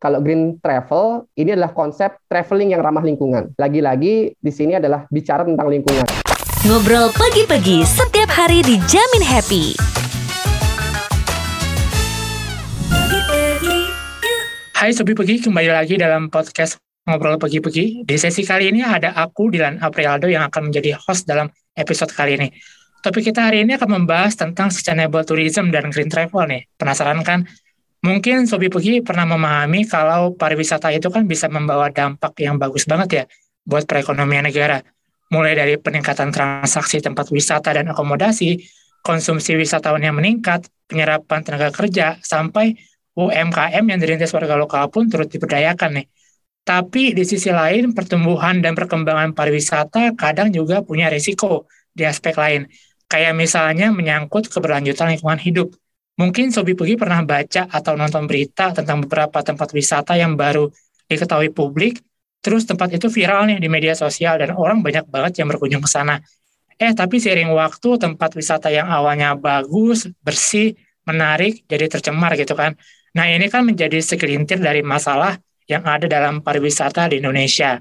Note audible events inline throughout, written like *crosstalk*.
kalau green travel ini adalah konsep traveling yang ramah lingkungan. Lagi-lagi di sini adalah bicara tentang lingkungan. Ngobrol pagi-pagi setiap hari dijamin happy. Hai Sobi Pegi, kembali lagi dalam podcast Ngobrol Pagi-Pagi. Di sesi kali ini ada aku, Dilan Aprialdo, yang akan menjadi host dalam episode kali ini. Topik kita hari ini akan membahas tentang sustainable tourism dan green travel nih. Penasaran kan? Mungkin Sobi Pegi pernah memahami kalau pariwisata itu kan bisa membawa dampak yang bagus banget ya buat perekonomian negara. Mulai dari peningkatan transaksi tempat wisata dan akomodasi, konsumsi wisatawan yang meningkat, penyerapan tenaga kerja, sampai UMKM yang dirintis warga lokal pun turut diberdayakan nih. Tapi di sisi lain, pertumbuhan dan perkembangan pariwisata kadang juga punya risiko di aspek lain. Kayak misalnya menyangkut keberlanjutan lingkungan hidup Mungkin Sobi Pugi pernah baca atau nonton berita tentang beberapa tempat wisata yang baru diketahui publik, terus tempat itu viral nih di media sosial dan orang banyak banget yang berkunjung ke sana. Eh, tapi seiring waktu tempat wisata yang awalnya bagus, bersih, menarik, jadi tercemar gitu kan. Nah, ini kan menjadi segelintir dari masalah yang ada dalam pariwisata di Indonesia.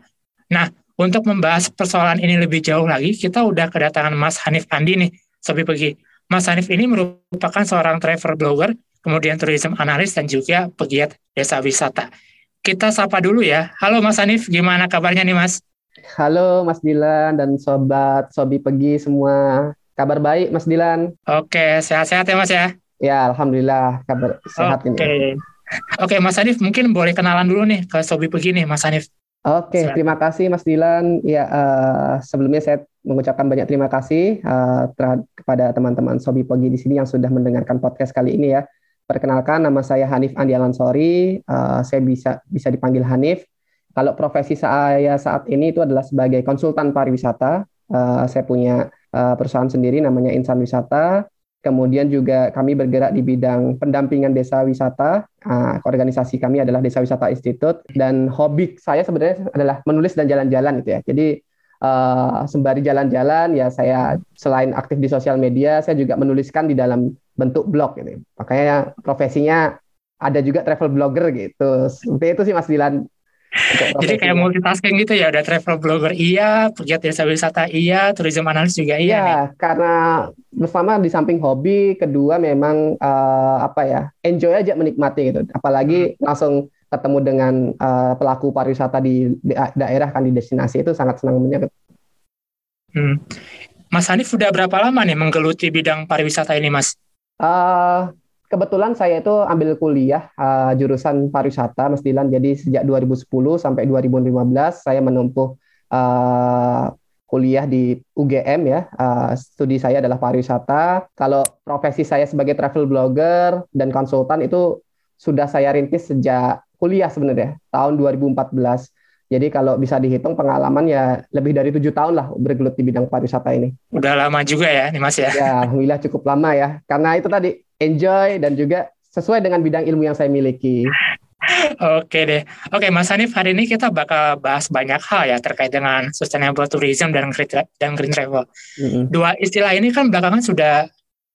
Nah, untuk membahas persoalan ini lebih jauh lagi, kita udah kedatangan Mas Hanif Andi nih, Sobi Pergi. Mas Hanif ini merupakan seorang travel blogger, kemudian tourism analis dan juga pegiat desa wisata. Kita sapa dulu ya. Halo Mas Hanif, gimana kabarnya nih Mas? Halo Mas Dilan dan sobat Sobi Pegi semua. Kabar baik Mas Dilan. Oke, sehat-sehat ya Mas ya? Ya, Alhamdulillah kabar sehat Oke. ini. Oke, Mas Hanif mungkin boleh kenalan dulu nih ke Sobi Pegi nih Mas Hanif. Oke, terima kasih Mas Dilan. Ya, uh, sebelumnya saya mengucapkan banyak terima kasih uh, kepada teman-teman Sobi Pogi di sini yang sudah mendengarkan podcast kali ini ya. Perkenalkan, nama saya Hanif Andi Alansori. Uh, saya bisa bisa dipanggil Hanif. Kalau profesi saya saat ini itu adalah sebagai konsultan pariwisata. Uh, saya punya uh, perusahaan sendiri namanya Insan Wisata. Kemudian juga kami bergerak di bidang pendampingan desa wisata. Uh, organisasi kami adalah Desa Wisata Institute dan hobi saya sebenarnya adalah menulis dan jalan-jalan gitu ya. Jadi uh, sembari jalan-jalan ya saya selain aktif di sosial media, saya juga menuliskan di dalam bentuk blog gitu. Makanya profesinya ada juga travel blogger gitu. Seperti itu sih Mas Dilan. *laughs* Jadi kayak multitasking gitu ya, ada travel blogger iya, pegiat desa wisata iya, tourism analis juga iya. Iya, karena bersama di samping hobi, kedua memang uh, apa ya, enjoy aja menikmati gitu. Apalagi hmm. langsung ketemu dengan uh, pelaku pariwisata di, daerah kan di destinasi itu sangat senang banget. Hmm. Mas Hanif sudah berapa lama nih menggeluti bidang pariwisata ini, Mas? Uh, kebetulan saya itu ambil kuliah uh, jurusan pariwisata Mas Dilan. Jadi sejak 2010 sampai 2015 saya menempuh uh, kuliah di UGM ya. Uh, studi saya adalah pariwisata. Kalau profesi saya sebagai travel blogger dan konsultan itu sudah saya rintis sejak kuliah sebenarnya tahun 2014. Jadi kalau bisa dihitung pengalaman ya lebih dari tujuh tahun lah bergelut di bidang pariwisata ini. Udah lama juga ya nih Mas ya? Ya, alhamdulillah cukup lama ya. Karena itu tadi enjoy dan juga sesuai dengan bidang ilmu yang saya miliki. Oke deh. Oke Mas Hanif, hari ini kita bakal bahas banyak hal ya terkait dengan sustainable tourism dan green, dan green travel. Mm-hmm. Dua istilah ini kan belakangan sudah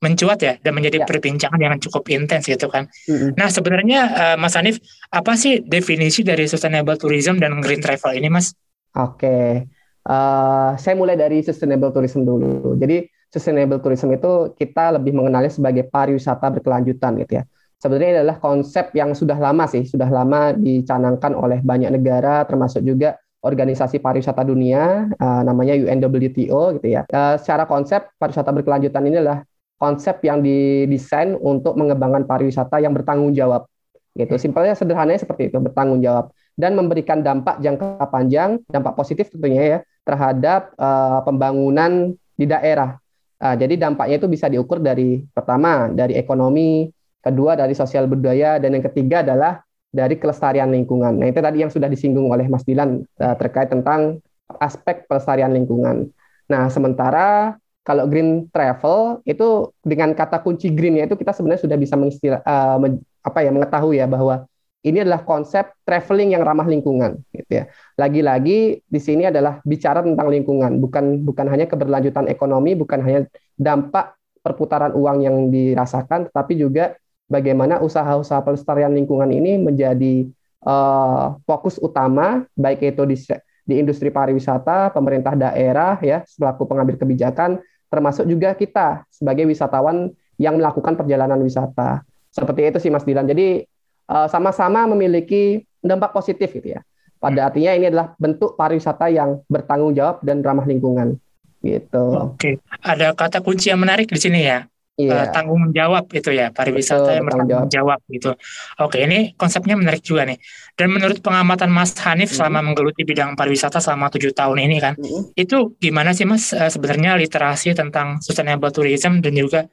mencuat ya dan menjadi ya. perbincangan yang cukup intens gitu kan. Mm-hmm. Nah sebenarnya uh, Mas Hanif, apa sih definisi dari sustainable tourism dan green travel ini Mas? Oke, uh, saya mulai dari sustainable tourism dulu. Jadi sustainable tourism itu kita lebih mengenalnya sebagai pariwisata berkelanjutan gitu ya. Sebenarnya adalah konsep yang sudah lama sih, sudah lama dicanangkan oleh banyak negara termasuk juga organisasi pariwisata dunia uh, namanya UNWTO gitu ya. Uh, secara konsep pariwisata berkelanjutan ini adalah konsep yang didesain untuk mengembangkan pariwisata yang bertanggung jawab gitu. Simpelnya sederhananya seperti itu, bertanggung jawab dan memberikan dampak jangka panjang, dampak positif tentunya ya terhadap uh, pembangunan di daerah Nah, jadi dampaknya itu bisa diukur dari pertama dari ekonomi, kedua dari sosial budaya, dan yang ketiga adalah dari kelestarian lingkungan. Nah itu tadi yang sudah disinggung oleh Mas Dilan uh, terkait tentang aspek pelestarian lingkungan. Nah sementara kalau green travel itu dengan kata kunci greennya itu kita sebenarnya sudah bisa mengistilah, uh, men, apa ya mengetahui ya bahwa ini adalah konsep traveling yang ramah lingkungan gitu ya. Lagi-lagi di sini adalah bicara tentang lingkungan, bukan bukan hanya keberlanjutan ekonomi, bukan hanya dampak perputaran uang yang dirasakan, tetapi juga bagaimana usaha-usaha pelestarian lingkungan ini menjadi uh, fokus utama baik itu di di industri pariwisata, pemerintah daerah ya selaku pengambil kebijakan termasuk juga kita sebagai wisatawan yang melakukan perjalanan wisata. Seperti itu sih Mas Dilan. Jadi uh, sama-sama memiliki dampak positif gitu ya. Pada artinya ini adalah bentuk pariwisata yang bertanggung jawab dan ramah lingkungan gitu. Oke, ada kata kunci yang menarik di sini ya. Iya. Uh, tanggung jawab itu ya pariwisata Betul, yang bertanggung jawab. jawab gitu. Oke, ini konsepnya menarik juga nih. Dan menurut pengamatan Mas Hanif hmm. selama menggeluti bidang pariwisata selama tujuh tahun ini kan, hmm. itu gimana sih Mas uh, sebenarnya literasi tentang sustainable tourism dan juga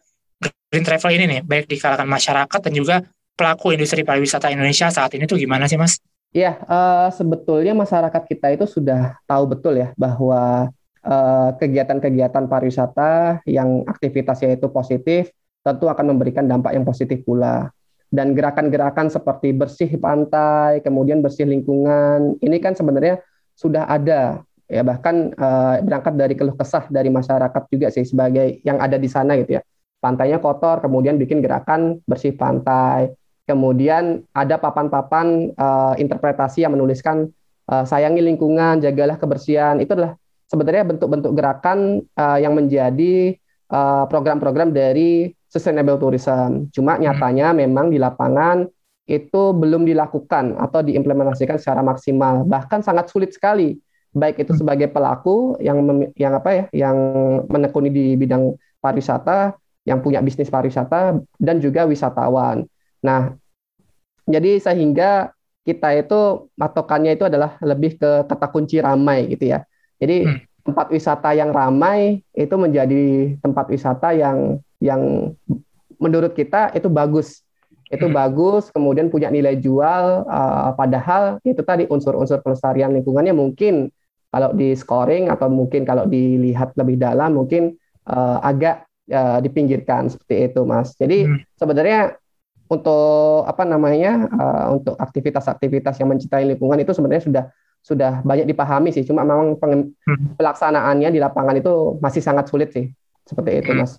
green travel ini nih, baik di kalangan masyarakat dan juga pelaku industri pariwisata Indonesia saat ini tuh gimana sih Mas? Iya, uh, sebetulnya masyarakat kita itu sudah tahu betul ya bahwa kegiatan-kegiatan pariwisata yang aktivitasnya itu positif tentu akan memberikan dampak yang positif pula. Dan gerakan-gerakan seperti bersih pantai, kemudian bersih lingkungan, ini kan sebenarnya sudah ada ya bahkan uh, berangkat dari keluh kesah dari masyarakat juga sih sebagai yang ada di sana gitu ya. Pantainya kotor, kemudian bikin gerakan bersih pantai. Kemudian ada papan-papan uh, interpretasi yang menuliskan uh, sayangi lingkungan, jagalah kebersihan. Itu adalah sebenarnya bentuk-bentuk gerakan uh, yang menjadi uh, program-program dari sustainable tourism. Cuma hmm. nyatanya memang di lapangan itu belum dilakukan atau diimplementasikan secara maksimal. Bahkan sangat sulit sekali baik itu hmm. sebagai pelaku yang yang apa ya yang menekuni di bidang pariwisata, yang punya bisnis pariwisata dan juga wisatawan. Nah, jadi sehingga kita itu matokannya itu adalah lebih ke kata kunci ramai gitu ya. Jadi hmm. tempat wisata yang ramai itu menjadi tempat wisata yang yang menurut kita itu bagus. Itu hmm. bagus, kemudian punya nilai jual uh, padahal itu tadi unsur-unsur pelestarian lingkungannya mungkin kalau di scoring atau mungkin kalau dilihat lebih dalam mungkin uh, agak uh, dipinggirkan seperti itu, Mas. Jadi hmm. sebenarnya untuk apa namanya uh, untuk aktivitas-aktivitas yang mencintai lingkungan itu sebenarnya sudah sudah banyak dipahami sih. Cuma memang hmm. pelaksanaannya di lapangan itu masih sangat sulit sih. Seperti itu, hmm. Mas.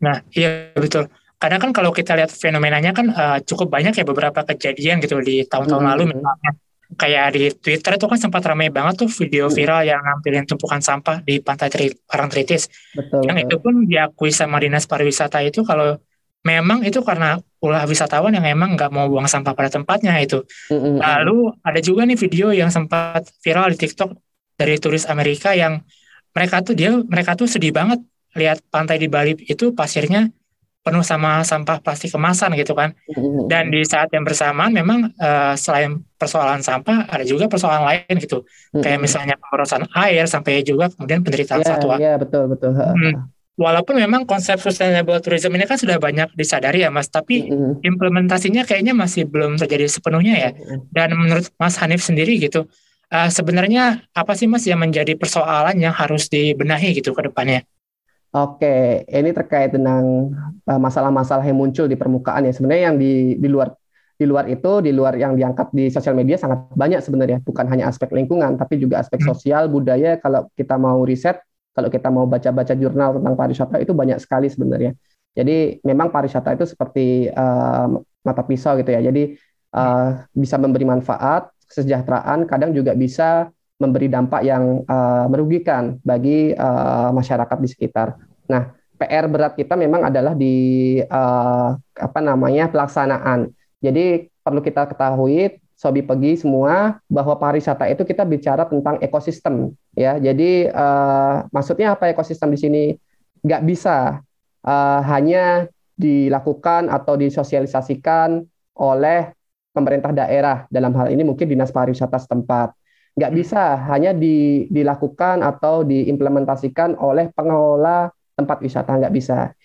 Nah, iya betul. Karena kan kalau kita lihat fenomenanya kan uh, cukup banyak ya beberapa kejadian gitu di tahun-tahun hmm. lalu misalnya kayak di Twitter itu kan sempat ramai banget tuh video hmm. viral yang nampilin tumpukan sampah di pantai Tri Parangtritis. Betul. Yang betul. itu pun diakui sama dinas pariwisata itu kalau memang itu karena ulah wisatawan yang memang nggak mau buang sampah pada tempatnya itu. Mm-hmm. Lalu ada juga nih video yang sempat viral di TikTok dari turis Amerika yang mereka tuh dia mereka tuh sedih banget lihat pantai di Bali itu pasirnya penuh sama sampah plastik kemasan gitu kan. Mm-hmm. Dan di saat yang bersamaan memang uh, selain persoalan sampah ada juga persoalan lain gitu. Mm-hmm. Kayak misalnya pemborosan air sampai juga kemudian penderitaan yeah, satwa. Iya, yeah, betul betul. Hmm walaupun memang konsep sustainable tourism ini kan sudah banyak disadari ya Mas, tapi mm-hmm. implementasinya kayaknya masih belum terjadi sepenuhnya ya. Mm-hmm. Dan menurut Mas Hanif sendiri gitu, uh, sebenarnya apa sih Mas yang menjadi persoalan yang harus dibenahi gitu ke depannya? Oke, ini terkait dengan uh, masalah-masalah yang muncul di permukaan ya. Sebenarnya yang di di luar di luar itu, di luar yang diangkat di sosial media sangat banyak sebenarnya. Bukan hanya aspek lingkungan, tapi juga aspek hmm. sosial, budaya. Kalau kita mau riset, kalau kita mau baca-baca jurnal tentang pariwisata itu banyak sekali sebenarnya. Jadi memang pariwisata itu seperti uh, mata pisau gitu ya. Jadi uh, bisa memberi manfaat, kesejahteraan, kadang juga bisa memberi dampak yang uh, merugikan bagi uh, masyarakat di sekitar. Nah, PR berat kita memang adalah di uh, apa namanya pelaksanaan. Jadi perlu kita ketahui Sobi Pegi semua bahwa pariwisata itu kita bicara tentang ekosistem ya. Jadi uh, maksudnya apa ekosistem di sini? Nggak bisa uh, hanya dilakukan atau disosialisasikan oleh pemerintah daerah dalam hal ini mungkin dinas pariwisata setempat. Nggak bisa hanya di, dilakukan atau diimplementasikan oleh pengelola tempat wisata nggak bisa.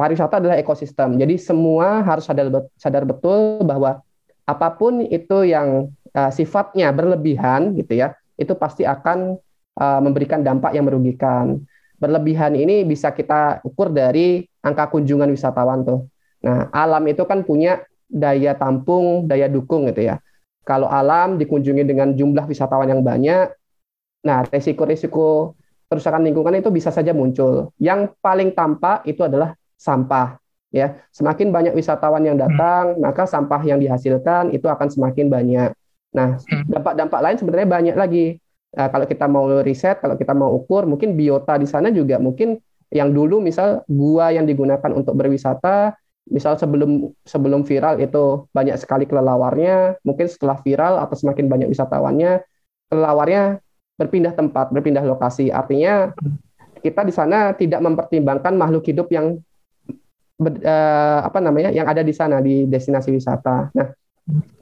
Pariwisata adalah ekosistem. Jadi semua harus sadar sadar betul bahwa apa pun itu yang uh, sifatnya berlebihan gitu ya, itu pasti akan uh, memberikan dampak yang merugikan. Berlebihan ini bisa kita ukur dari angka kunjungan wisatawan tuh. Nah, alam itu kan punya daya tampung, daya dukung gitu ya. Kalau alam dikunjungi dengan jumlah wisatawan yang banyak, nah resiko-resiko kerusakan lingkungan itu bisa saja muncul. Yang paling tampak itu adalah sampah ya semakin banyak wisatawan yang datang hmm. maka sampah yang dihasilkan itu akan semakin banyak Nah, Hmm. dampak-dampak lain sebenarnya banyak lagi. Nah, kalau kita mau riset, kalau kita mau ukur, mungkin biota di sana juga mungkin yang dulu misal gua yang digunakan untuk berwisata, misal sebelum sebelum viral itu banyak sekali kelelawarnya, mungkin setelah viral atau semakin banyak wisatawannya, kelelawarnya berpindah tempat, berpindah lokasi. Artinya kita di sana tidak mempertimbangkan makhluk hidup yang ber- eh, apa namanya yang ada di sana di destinasi wisata. Nah,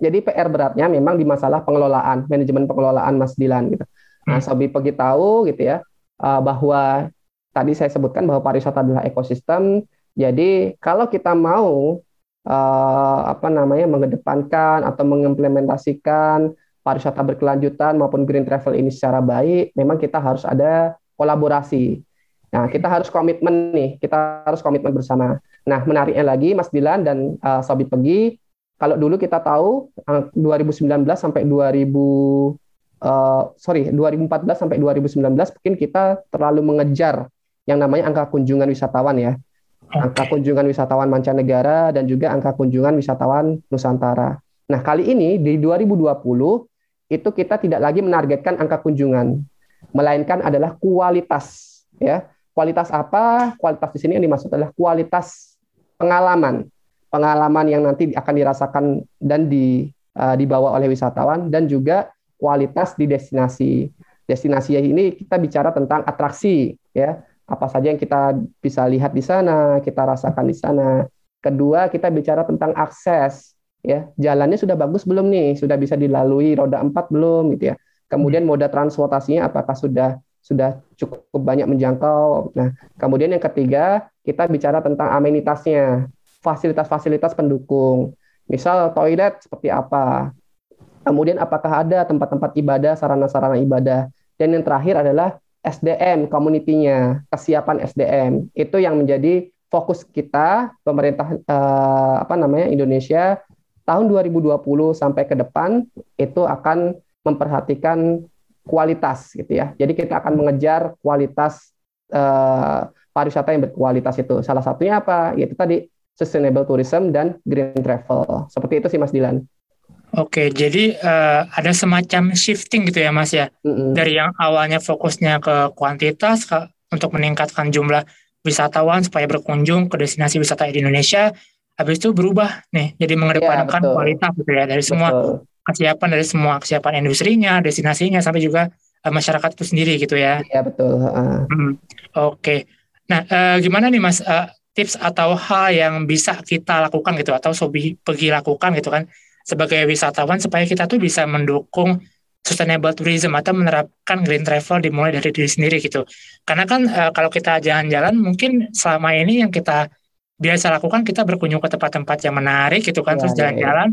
jadi PR beratnya memang di masalah pengelolaan, manajemen pengelolaan Mas Dilan gitu. Nah, Sobi pergi tahu gitu ya eh, bahwa tadi saya sebutkan bahwa pariwisata adalah ekosistem. Jadi kalau kita mau eh, apa namanya mengedepankan atau mengimplementasikan pariwisata berkelanjutan maupun green travel ini secara baik, memang kita harus ada kolaborasi. Nah, kita harus komitmen nih, kita harus komitmen bersama. Nah, menariknya lagi Mas Dilan dan uh, Sobi Pegi, kalau dulu kita tahu uh, 2019 sampai 2000 uh, sorry 2014 sampai 2019 mungkin kita terlalu mengejar yang namanya angka kunjungan wisatawan ya. Angka kunjungan wisatawan mancanegara dan juga angka kunjungan wisatawan Nusantara. Nah, kali ini di 2020 itu kita tidak lagi menargetkan angka kunjungan, melainkan adalah kualitas ya. Kualitas apa? Kualitas di sini yang dimaksud adalah kualitas pengalaman. Pengalaman yang nanti akan dirasakan dan di, uh, dibawa oleh wisatawan dan juga kualitas di destinasi. Destinasi ini kita bicara tentang atraksi ya. Apa saja yang kita bisa lihat di sana, kita rasakan di sana. Kedua, kita bicara tentang akses ya. Jalannya sudah bagus belum nih? Sudah bisa dilalui roda empat belum gitu ya. Kemudian moda transportasinya apakah sudah sudah cukup banyak menjangkau. Nah, kemudian yang ketiga, kita bicara tentang amenitasnya, fasilitas-fasilitas pendukung. Misal toilet seperti apa. Kemudian apakah ada tempat-tempat ibadah, sarana-sarana ibadah. Dan yang terakhir adalah SDM, community-nya, kesiapan SDM. Itu yang menjadi fokus kita pemerintah eh, apa namanya Indonesia tahun 2020 sampai ke depan itu akan memperhatikan kualitas gitu ya. Jadi kita akan mengejar kualitas eh, pariwisata yang berkualitas itu. Salah satunya apa? Yaitu tadi sustainable tourism dan green travel. Seperti itu sih Mas Dilan. Oke, jadi uh, ada semacam shifting gitu ya Mas ya. Mm-mm. Dari yang awalnya fokusnya ke kuantitas ke, untuk meningkatkan jumlah wisatawan supaya berkunjung ke destinasi wisata di Indonesia, habis itu berubah nih jadi mengedepankan betul. kualitas gitu ya dari semua Betul. Kesiapan dari semua kesiapan industrinya, destinasinya sampai juga uh, masyarakat itu sendiri gitu ya. Iya betul. Heeh. Hmm, Oke. Nah, eh, gimana nih Mas eh, tips atau hal yang bisa kita lakukan gitu atau sobi pergi lakukan gitu kan sebagai wisatawan supaya kita tuh bisa mendukung sustainable tourism atau menerapkan green travel dimulai dari diri sendiri gitu. Karena kan eh, kalau kita jalan-jalan mungkin selama ini yang kita biasa lakukan kita berkunjung ke tempat-tempat yang menarik gitu kan Iya, terus iya, iya. jalan-jalan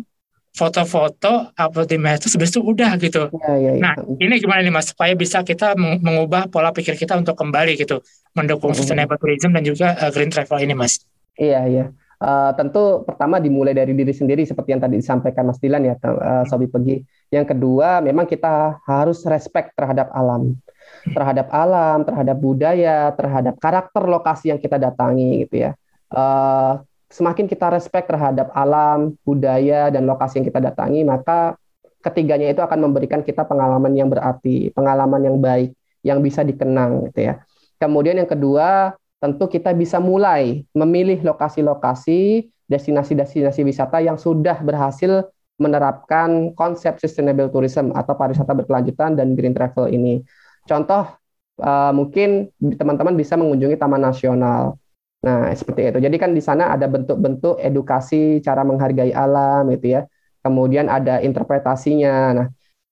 foto-foto upload di medsos habis itu udah gitu. Iya, iya, iya. Nah, ini gimana nih Mas supaya bisa kita meng- mengubah pola pikir kita untuk kembali gitu mendukung Mhm. sustainable tourism dan juga uh, green travel ini Mas. Iya, iya. Eh, tentu pertama dimulai dari diri sendiri seperti yang tadi disampaikan Mas Dilan ya, eh, Sobi Pegi. Yang kedua, memang kita harus respect terhadap alam, terhadap alam, terhadap budaya, terhadap karakter lokasi yang kita datangi gitu ya. Eh, semakin kita respect terhadap alam, budaya dan lokasi yang kita datangi, maka ketiganya itu akan memberikan kita pengalaman yang berarti, pengalaman yang baik, yang bisa dikenang gitu ya. Kemudian yang kedua, tentu kita bisa mulai memilih lokasi-lokasi, destinasi-destinasi wisata yang sudah berhasil menerapkan konsep sustainable tourism atau pariwisata berkelanjutan dan green travel ini. Contoh eh, mungkin teman-teman bisa mengunjungi Taman Nasional. Nah, seperti itu. Jadi kan di sana ada bentuk-bentuk edukasi cara menghargai alam gitu ya. Kemudian ada interpretasinya. Nah,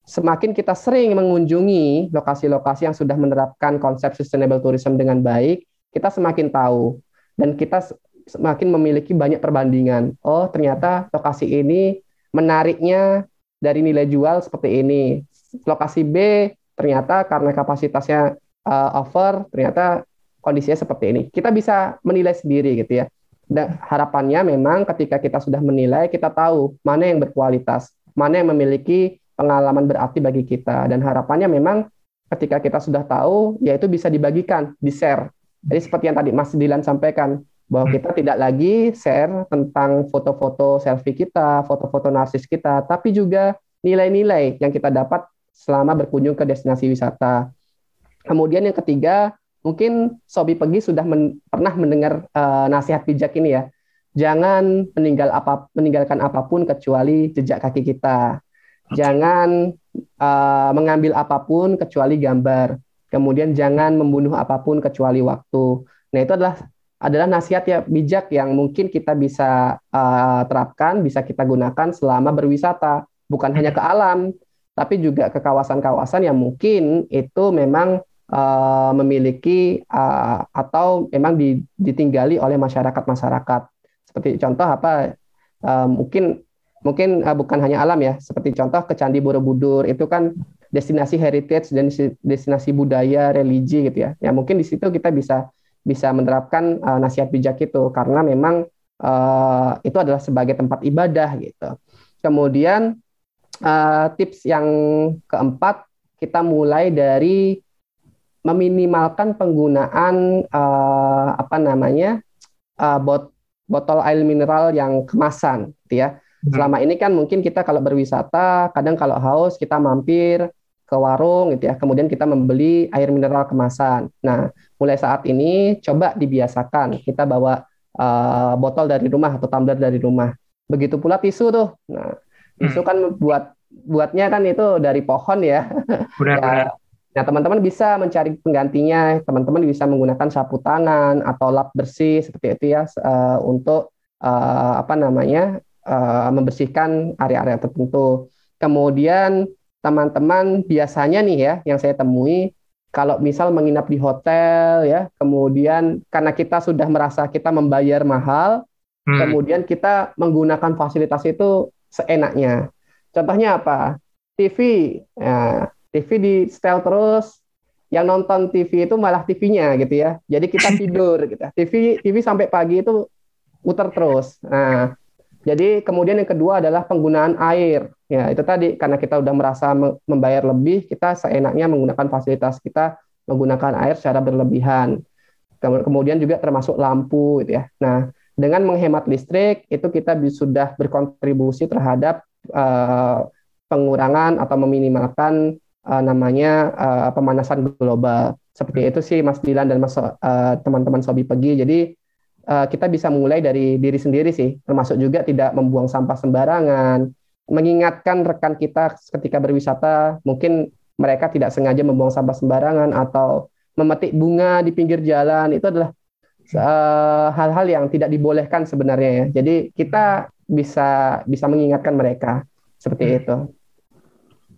semakin kita sering mengunjungi lokasi-lokasi yang sudah menerapkan konsep sustainable tourism dengan baik, kita semakin tahu dan kita semakin memiliki banyak perbandingan. Oh, ternyata lokasi ini menariknya dari nilai jual seperti ini. Lokasi B ternyata karena kapasitasnya uh, over, ternyata kondisinya seperti ini. Kita bisa menilai sendiri gitu ya. Dan harapannya memang ketika kita sudah menilai, kita tahu mana yang berkualitas, mana yang memiliki pengalaman berarti bagi kita. Dan harapannya memang ketika kita sudah tahu, yaitu bisa dibagikan, di-share. Jadi seperti yang tadi Mas Dilan sampaikan, bahwa kita tidak lagi share tentang foto-foto selfie kita, foto-foto narsis kita, tapi juga nilai-nilai yang kita dapat selama berkunjung ke destinasi wisata. Kemudian yang ketiga, mungkin Sobi Pegi sudah men, pernah mendengar uh, nasihat bijak ini ya. Jangan meninggal apa, meninggalkan apa pun kecuali jejak kaki kita. Jangan uh, mengambil apa pun kecuali gambar. Kemudian jangan membunuh apa pun kecuali waktu. Nah itu adalah adalah nasihat ya bijak yang mungkin kita bisa uh, terapkan, bisa kita gunakan selama berwisata, bukan hanya ke alam, tapi juga ke kawasan-kawasan yang mungkin itu memang uh, memiliki uh, atau memang ditinggali oleh masyarakat-masyarakat. Seperti contoh apa? Uh, mungkin mungkin uh, bukan hanya alam ya, seperti contoh ke Candi Borobudur itu kan destinasi heritage dan destinasi budaya religi gitu ya. Ya mungkin di situ kita bisa bisa menerapkan uh, nasihat bijak itu karena memang uh, itu adalah sebagai tempat ibadah gitu. Kemudian uh, tips yang keempat kita mulai dari meminimalkan penggunaan uh, apa namanya uh, bot botol air mineral yang kemasan, gitu ya. Hmm. Selama ini kan mungkin kita kalau berwisata, kadang kalau haus kita mampir ke warung gitu ya. Kemudian kita membeli air mineral kemasan. Nah, mulai saat ini coba dibiasakan kita bawa uh, botol dari rumah atau tumbler dari rumah. Begitu pula tisu tuh. Nah, tisu hmm. kan buat buatnya kan itu dari pohon ya. Benar, *laughs* ya. benar. Nah, teman-teman bisa mencari penggantinya. Teman-teman bisa menggunakan sapu tangan atau lap bersih seperti itu ya uh, untuk uh, apa namanya uh, membersihkan area-area tertentu. Kemudian teman-teman biasanya nih ya yang saya temui kalau misal menginap di hotel ya kemudian karena kita sudah merasa kita membayar mahal hmm. kemudian kita menggunakan fasilitas itu seenaknya contohnya apa TV ya, TV di setel terus yang nonton TV itu malah TV-nya gitu ya jadi kita *laughs* tidur gitu TV TV sampai pagi itu muter terus nah jadi kemudian yang kedua adalah penggunaan air. Ya, itu tadi karena kita udah merasa membayar lebih, kita seenaknya menggunakan fasilitas kita menggunakan air secara berlebihan. Kemudian juga termasuk lampu gitu ya. Nah, dengan menghemat listrik itu kita sudah berkontribusi terhadap uh, pengurangan atau meminimalkan uh, namanya uh, pemanasan global. Seperti itu sih Mas Dilan dan Mas teman-teman uh, Sobi Pegi. Jadi uh, kita bisa mulai dari diri sendiri sih, termasuk juga tidak membuang sampah sembarangan, mengingatkan rekan kita ketika berwisata, mungkin mereka tidak sengaja membuang sampah sembarangan atau memetik bunga di pinggir jalan, itu adalah hal-hal uh, yang tidak dibolehkan sebenarnya ya. Jadi kita bisa bisa mengingatkan mereka seperti hmm. itu.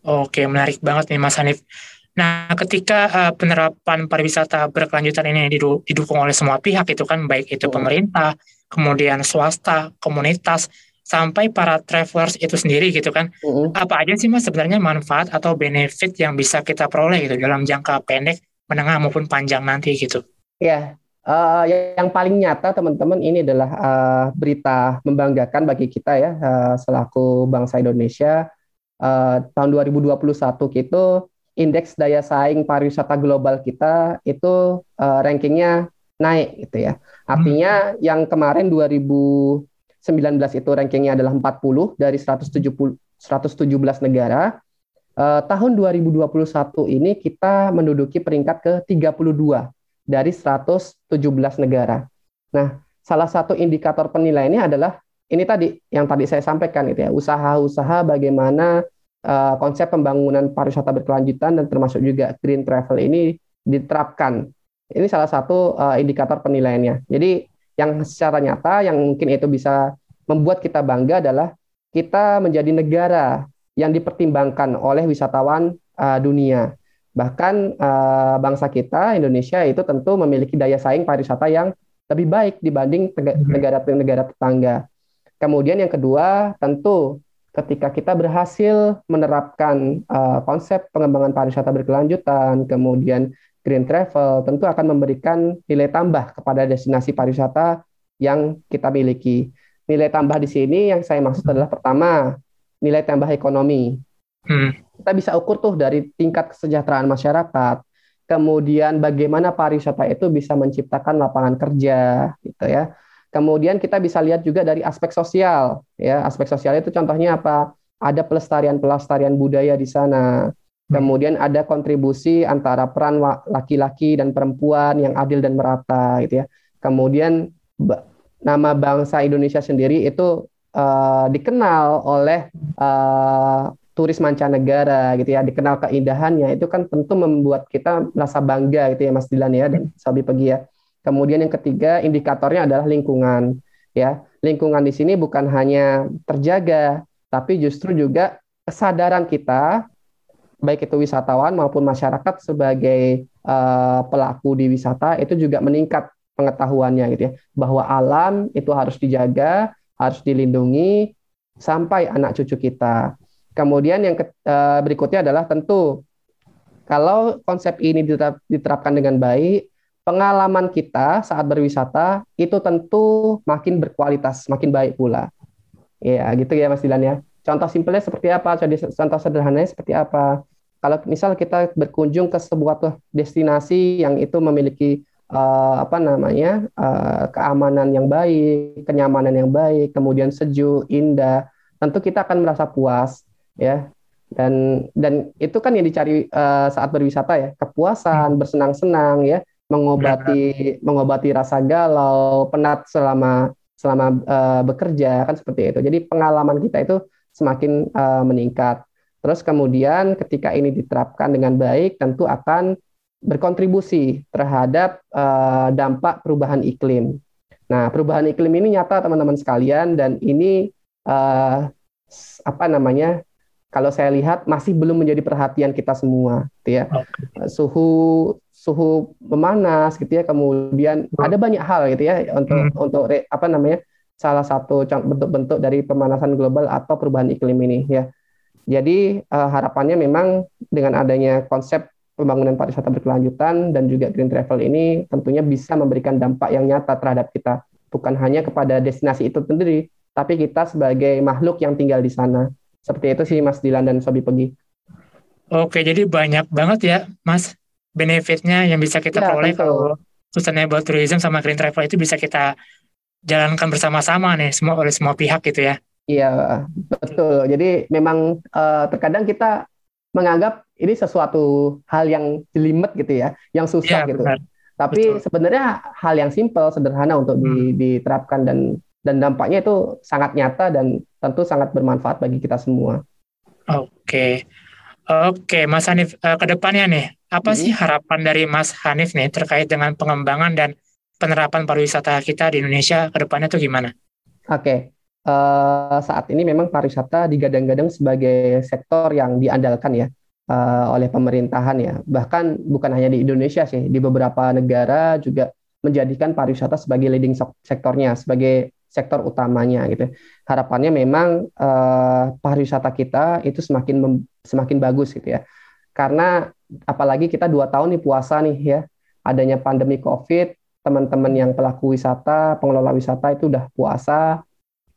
Oke, menarik banget nih Mas Hanif. Nah, ketika uh, penerapan pariwisata berkelanjutan ini didukung oleh semua pihak itu kan baik itu pemerintah, kemudian swasta, komunitas, sampai para travelers itu sendiri gitu kan. Uh-huh. Apa aja sih Mas sebenarnya manfaat atau benefit yang bisa kita peroleh gitu dalam jangka pendek, menengah maupun panjang nanti gitu? Ya, uh, yang paling nyata teman-teman ini adalah uh, berita membanggakan bagi kita ya uh, selaku bangsa Indonesia. Uh, tahun 2021 itu indeks daya saing pariwisata global kita itu uh, rankingnya naik gitu ya. Artinya hmm. yang kemarin 2019 itu rankingnya adalah 40 dari 170 117 negara. Uh, tahun 2021 ini kita menduduki peringkat ke 32 dari 117 negara. Nah, salah satu indikator penilaiannya adalah ini tadi yang tadi saya sampaikan itu ya, usaha-usaha bagaimana uh, konsep pembangunan pariwisata berkelanjutan dan termasuk juga green travel ini diterapkan. Ini salah satu uh, indikator penilaiannya. Jadi yang secara nyata yang mungkin itu bisa membuat kita bangga adalah kita menjadi negara yang dipertimbangkan oleh wisatawan uh, dunia. Bahkan uh, bangsa kita Indonesia itu tentu memiliki daya saing pariwisata yang lebih baik dibanding negara-negara tetangga. Kemudian yang kedua tentu ketika kita berhasil menerapkan uh, konsep pengembangan pariwisata berkelanjutan, kemudian green travel, tentu akan memberikan nilai tambah kepada destinasi pariwisata yang kita miliki. Nilai tambah di sini yang saya maksud adalah pertama, nilai tambah ekonomi. Hmm. Kita bisa ukur tuh dari tingkat kesejahteraan masyarakat, kemudian bagaimana pariwisata itu bisa menciptakan lapangan kerja, gitu ya Kemudian kita bisa lihat juga dari aspek sosial, ya aspek sosial itu contohnya apa? ada pelestarian-pelestarian budaya di sana. Hmm. Kemudian ada kontribusi antara peran laki-laki dan perempuan yang adil dan merata gitu ya. Kemudian nama bangsa Indonesia sendiri itu uh, dikenal oleh uh, turis mancanegara gitu ya, dikenal keindahannya itu kan tentu membuat kita merasa bangga gitu ya Mas Dilan ya dan Sabi Pegi ya. Kemudian yang ketiga indikatornya adalah lingkungan ya. Lingkungan di sini bukan hanya terjaga tapi justru juga kesadaran kita baik itu wisatawan maupun masyarakat sebagai uh, pelaku di wisata itu juga meningkat pengetahuannya gitu ya bahwa alam itu harus dijaga harus dilindungi sampai anak cucu kita kemudian yang ke, uh, berikutnya adalah tentu kalau konsep ini diterapkan dengan baik pengalaman kita saat berwisata itu tentu makin berkualitas makin baik pula. Ya gitu ya Mas Dilan ya. Contoh simpelnya seperti apa? Contoh sederhananya seperti apa? Kalau misal kita berkunjung ke sebuah destinasi yang itu memiliki uh, apa namanya uh, keamanan yang baik, kenyamanan yang baik, kemudian sejuk, indah, tentu kita akan merasa puas, ya. Dan dan itu kan yang dicari uh, saat berwisata ya, kepuasan, bersenang-senang, ya, mengobati mengobati rasa galau, penat selama selama uh, bekerja kan seperti itu. Jadi pengalaman kita itu semakin uh, meningkat. Terus kemudian ketika ini diterapkan dengan baik tentu akan berkontribusi terhadap uh, dampak perubahan iklim. Nah, perubahan iklim ini nyata teman-teman sekalian dan ini uh, apa namanya? Kalau saya lihat masih belum menjadi perhatian kita semua, gitu ya. Okay. Suhu suhu memanas, gitu ya. Kemudian hmm. ada banyak hal, gitu ya, untuk hmm. untuk apa namanya? Salah satu bentuk-bentuk dari pemanasan global atau perubahan iklim ini, ya. Jadi uh, harapannya memang dengan adanya konsep pembangunan pariwisata berkelanjutan dan juga green travel ini tentunya bisa memberikan dampak yang nyata terhadap kita bukan hanya kepada destinasi itu sendiri tapi kita sebagai makhluk yang tinggal di sana seperti itu sih Mas Dilan dan Sobi Pegi. Oke jadi banyak banget ya Mas benefitnya yang bisa kita ya, peroleh kalau sustainable tourism sama green travel itu bisa kita jalankan bersama-sama nih semua oleh semua pihak gitu ya. Iya, betul. Jadi memang uh, terkadang kita menganggap ini sesuatu hal yang jelimet gitu ya, yang susah ya, gitu. Benar. Tapi betul. sebenarnya hal yang simpel, sederhana untuk hmm. diterapkan dan dan dampaknya itu sangat nyata dan tentu sangat bermanfaat bagi kita semua. Oke. Oke, Mas Hanif, uh, ke depannya nih, apa hmm. sih harapan dari Mas Hanif nih terkait dengan pengembangan dan penerapan pariwisata kita di Indonesia ke depannya tuh gimana? Oke, uh, saat ini memang pariwisata digadang-gadang sebagai sektor yang diandalkan ya uh, oleh pemerintahan ya. Bahkan bukan hanya di Indonesia sih, di beberapa negara juga menjadikan pariwisata sebagai leading sektornya, sebagai sektor utamanya gitu. Harapannya memang uh, pariwisata kita itu semakin semakin bagus gitu ya. Karena apalagi kita dua tahun nih puasa nih ya, adanya pandemi COVID, teman-teman yang pelaku wisata, pengelola wisata itu udah puasa,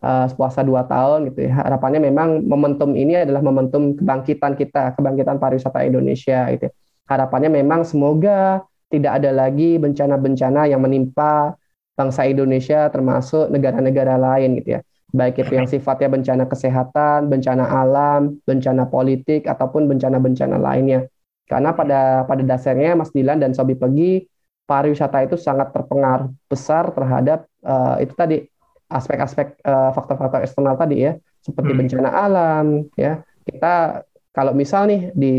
uh, puasa dua tahun gitu ya. Harapannya memang momentum ini adalah momentum kebangkitan kita, kebangkitan pariwisata Indonesia gitu. Ya. Harapannya memang semoga tidak ada lagi bencana-bencana yang menimpa bangsa Indonesia termasuk negara-negara lain gitu ya. Baik itu yang sifatnya bencana kesehatan, bencana alam, bencana politik ataupun bencana-bencana lainnya. Karena pada pada dasarnya Mas Dilan dan Sobi Pegi pariwisata itu sangat terpengaruh besar terhadap uh, itu tadi aspek-aspek uh, faktor-faktor eksternal tadi ya, seperti hmm. bencana alam ya. Kita kalau misal nih di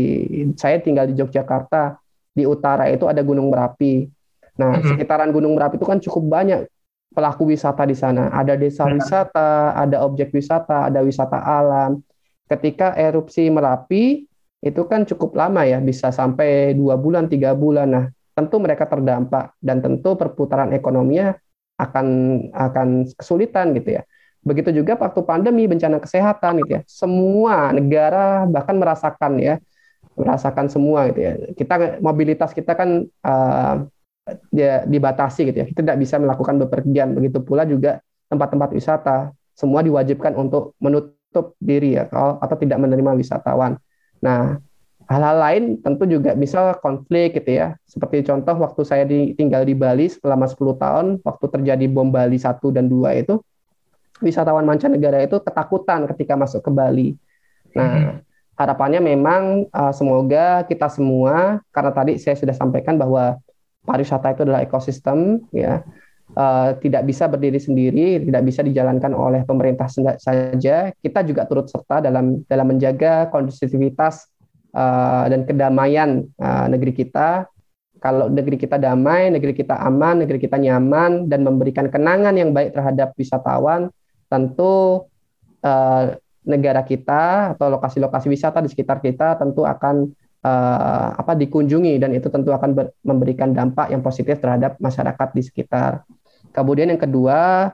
saya tinggal di Yogyakarta, di utara itu ada Gunung Merapi. Nah, hmm. sekitaran Gunung Merapi itu kan cukup banyak pelaku wisata di sana. Ada desa hmm. wisata, ada objek wisata, ada wisata alam. Ketika erupsi Merapi itu kan cukup lama ya, bisa sampai dua bulan, tiga bulan. Nah, tentu mereka terdampak dan tentu perputaran ekonominya akan akan kesulitan gitu ya. Begitu juga waktu pandemi bencana kesehatan gitu ya. Semua negara bahkan merasakan ya, merasakan semua gitu ya. Kita mobilitas kita kan uh, ya, dibatasi gitu ya. Kita tidak bisa melakukan bepergian. Begitu pula juga tempat-tempat wisata semua diwajibkan untuk menutup diri ya atau tidak menerima wisatawan. Nah, hal-hal lain tentu juga bisa konflik gitu ya. Seperti contoh waktu saya di, tinggal di Bali selama 10 tahun, waktu terjadi bom Bali 1 dan 2 itu, wisatawan mancanegara itu ketakutan ketika masuk ke Bali. Nah, hmm. harapannya memang uh, semoga kita semua karena tadi saya sudah sampaikan bahwa pariwisata itu adalah ekosistem ya uh, tidak bisa berdiri sendiri, tidak bisa dijalankan oleh pemerintah saja. Kita juga turut serta dalam dalam menjaga kondusivitas uh, dan kedamaian uh, negeri kita kalau negeri kita damai, negeri kita aman, negeri kita nyaman, dan memberikan kenangan yang baik terhadap wisatawan, tentu uh, negara kita atau lokasi-lokasi wisata di sekitar kita tentu akan uh, apa dikunjungi dan itu tentu akan ber, memberikan dampak yang positif terhadap masyarakat di sekitar. Kemudian yang kedua,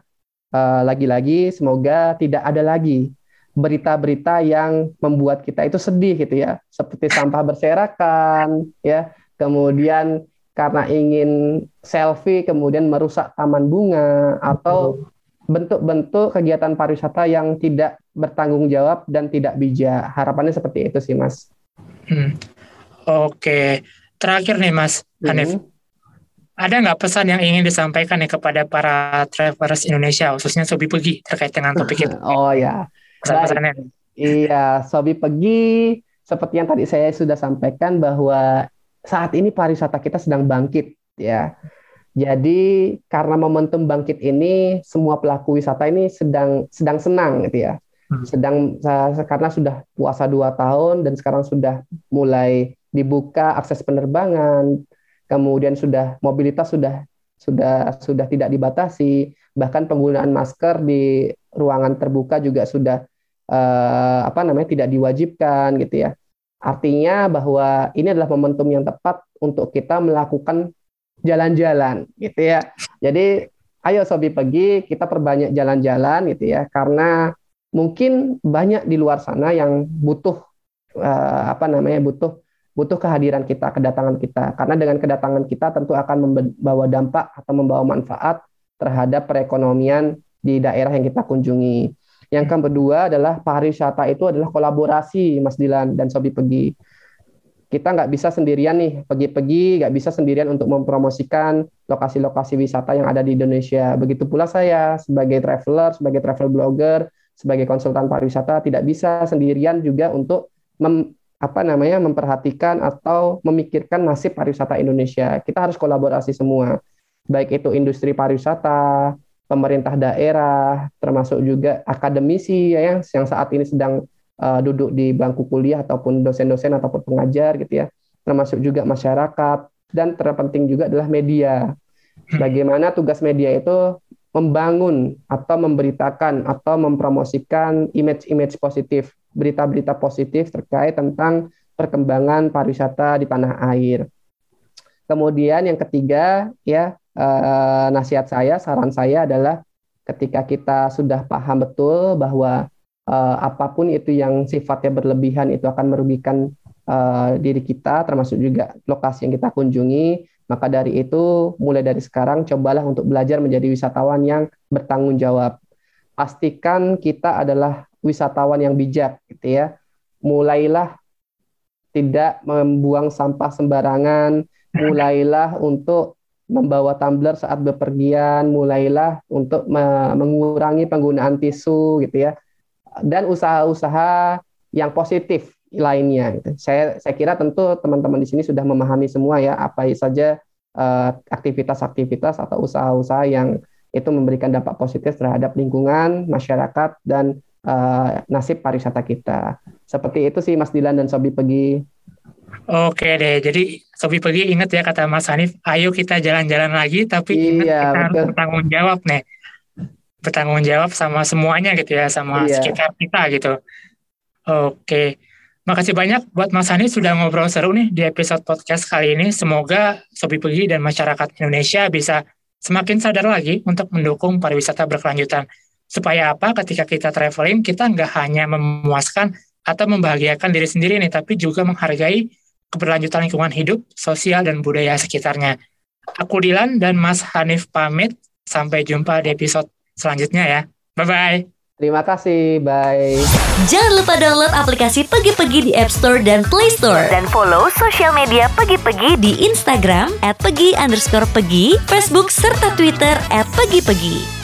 uh, lagi-lagi semoga tidak ada lagi berita-berita yang membuat kita itu sedih gitu ya, seperti sampah berserakan, ya kemudian karena ingin selfie kemudian merusak taman bunga atau bentuk-bentuk kegiatan pariwisata yang tidak bertanggung jawab dan tidak bijak. Harapannya seperti itu sih, Mas. Hmm. Oke, terakhir nih, Mas hmm. Hanif. Ada nggak pesan yang ingin disampaikan nih kepada para travelers Indonesia, khususnya Sobi Pergi terkait dengan topik itu? *laughs* oh ya, pesan-pesannya. Iya, Sobi Pergi, seperti yang tadi saya sudah sampaikan bahwa saat ini pariwisata kita sedang bangkit ya. Jadi karena momentum bangkit ini semua pelaku wisata ini sedang sedang senang gitu ya. Hmm. Sedang karena sudah puasa dua tahun dan sekarang sudah mulai dibuka akses penerbangan, kemudian sudah mobilitas sudah sudah sudah tidak dibatasi, bahkan penggunaan masker di ruangan terbuka juga sudah uh, apa namanya tidak diwajibkan gitu ya. Artinya bahwa ini adalah momentum yang tepat untuk kita melakukan jalan-jalan gitu ya. Jadi ayo sobi pergi kita perbanyak jalan-jalan gitu ya karena mungkin banyak di luar sana yang butuh uh, apa namanya butuh butuh kehadiran kita, kedatangan kita. Karena dengan kedatangan kita tentu akan membawa dampak atau membawa manfaat terhadap perekonomian di daerah yang kita kunjungi. Yang kedua adalah pariwisata itu adalah kolaborasi Mas Dilan dan Sobi Pergi. Kita nggak bisa sendirian nih, pergi-pergi nggak bisa sendirian untuk mempromosikan lokasi-lokasi wisata yang ada di Indonesia. Begitu pula saya sebagai traveler, sebagai travel blogger, sebagai konsultan pariwisata tidak bisa sendirian juga untuk apa namanya memperhatikan atau memikirkan nasib pariwisata Indonesia. Kita harus kolaborasi semua, baik itu industri pariwisata, pemerintah daerah, termasuk juga akademisi ya yang, yang saat ini sedang uh, duduk di bangku kuliah ataupun dosen-dosen ataupun pengajar gitu ya, termasuk juga masyarakat dan terpenting juga adalah media. Hmm. Bagaimana tugas media itu membangun atau memberitakan atau mempromosikan image-image positif, berita-berita positif terkait tentang perkembangan pariwisata di tanah air. Kemudian yang ketiga ya eh, nasihat saya, saran saya adalah ketika kita sudah paham betul bahwa eh, apa pun itu yang sifatnya berlebihan itu akan merugikan eh, diri kita, termasuk juga lokasi yang kita kunjungi. Maka dari itu, mulai dari sekarang, cobalah untuk belajar menjadi wisatawan yang bertanggung jawab. Pastikan kita adalah wisatawan yang bijak, gitu ya. Mulailah tidak membuang sampah sembarangan, mulailah untuk membawa tumbler saat bepergian, mulailah untuk mengurangi penggunaan tisu gitu ya. Dan usaha-usaha yang positif lainnya gitu. Saya saya kira tentu teman-teman di sini sudah memahami semua ya apa saja uh, aktivitas-aktivitas atau usaha-usaha yang itu memberikan dampak positif terhadap lingkungan, masyarakat dan uh, nasib pariwisata kita. Seperti itu sih Mas Dilan dan Sobi Pegi. Oke deh, jadi Sobi pergi ingat ya kata Mas Hanif, ayo kita jalan-jalan lagi, tapi ingat iya, kita betul. harus bertanggung jawab nih, bertanggung jawab sama semuanya gitu ya, sama iya. sekitar kita gitu. Oke, makasih banyak buat Mas Hanif sudah ngobrol seru nih di episode podcast kali ini. Semoga Sobi pergi dan masyarakat Indonesia bisa semakin sadar lagi untuk mendukung pariwisata berkelanjutan. Supaya apa? Ketika kita traveling, kita nggak hanya memuaskan atau membahagiakan diri sendiri nih, tapi juga menghargai keberlanjutan lingkungan hidup, sosial, dan budaya sekitarnya. Aku Dilan dan Mas Hanif pamit. Sampai jumpa di episode selanjutnya ya. Bye-bye. Terima kasih, bye. Jangan lupa download aplikasi Pegi-Pegi di App Store dan Play Store. Dan follow sosial media Pegi-Pegi di Instagram at pegi underscore pegi, Facebook, serta Twitter at pegi-pegi.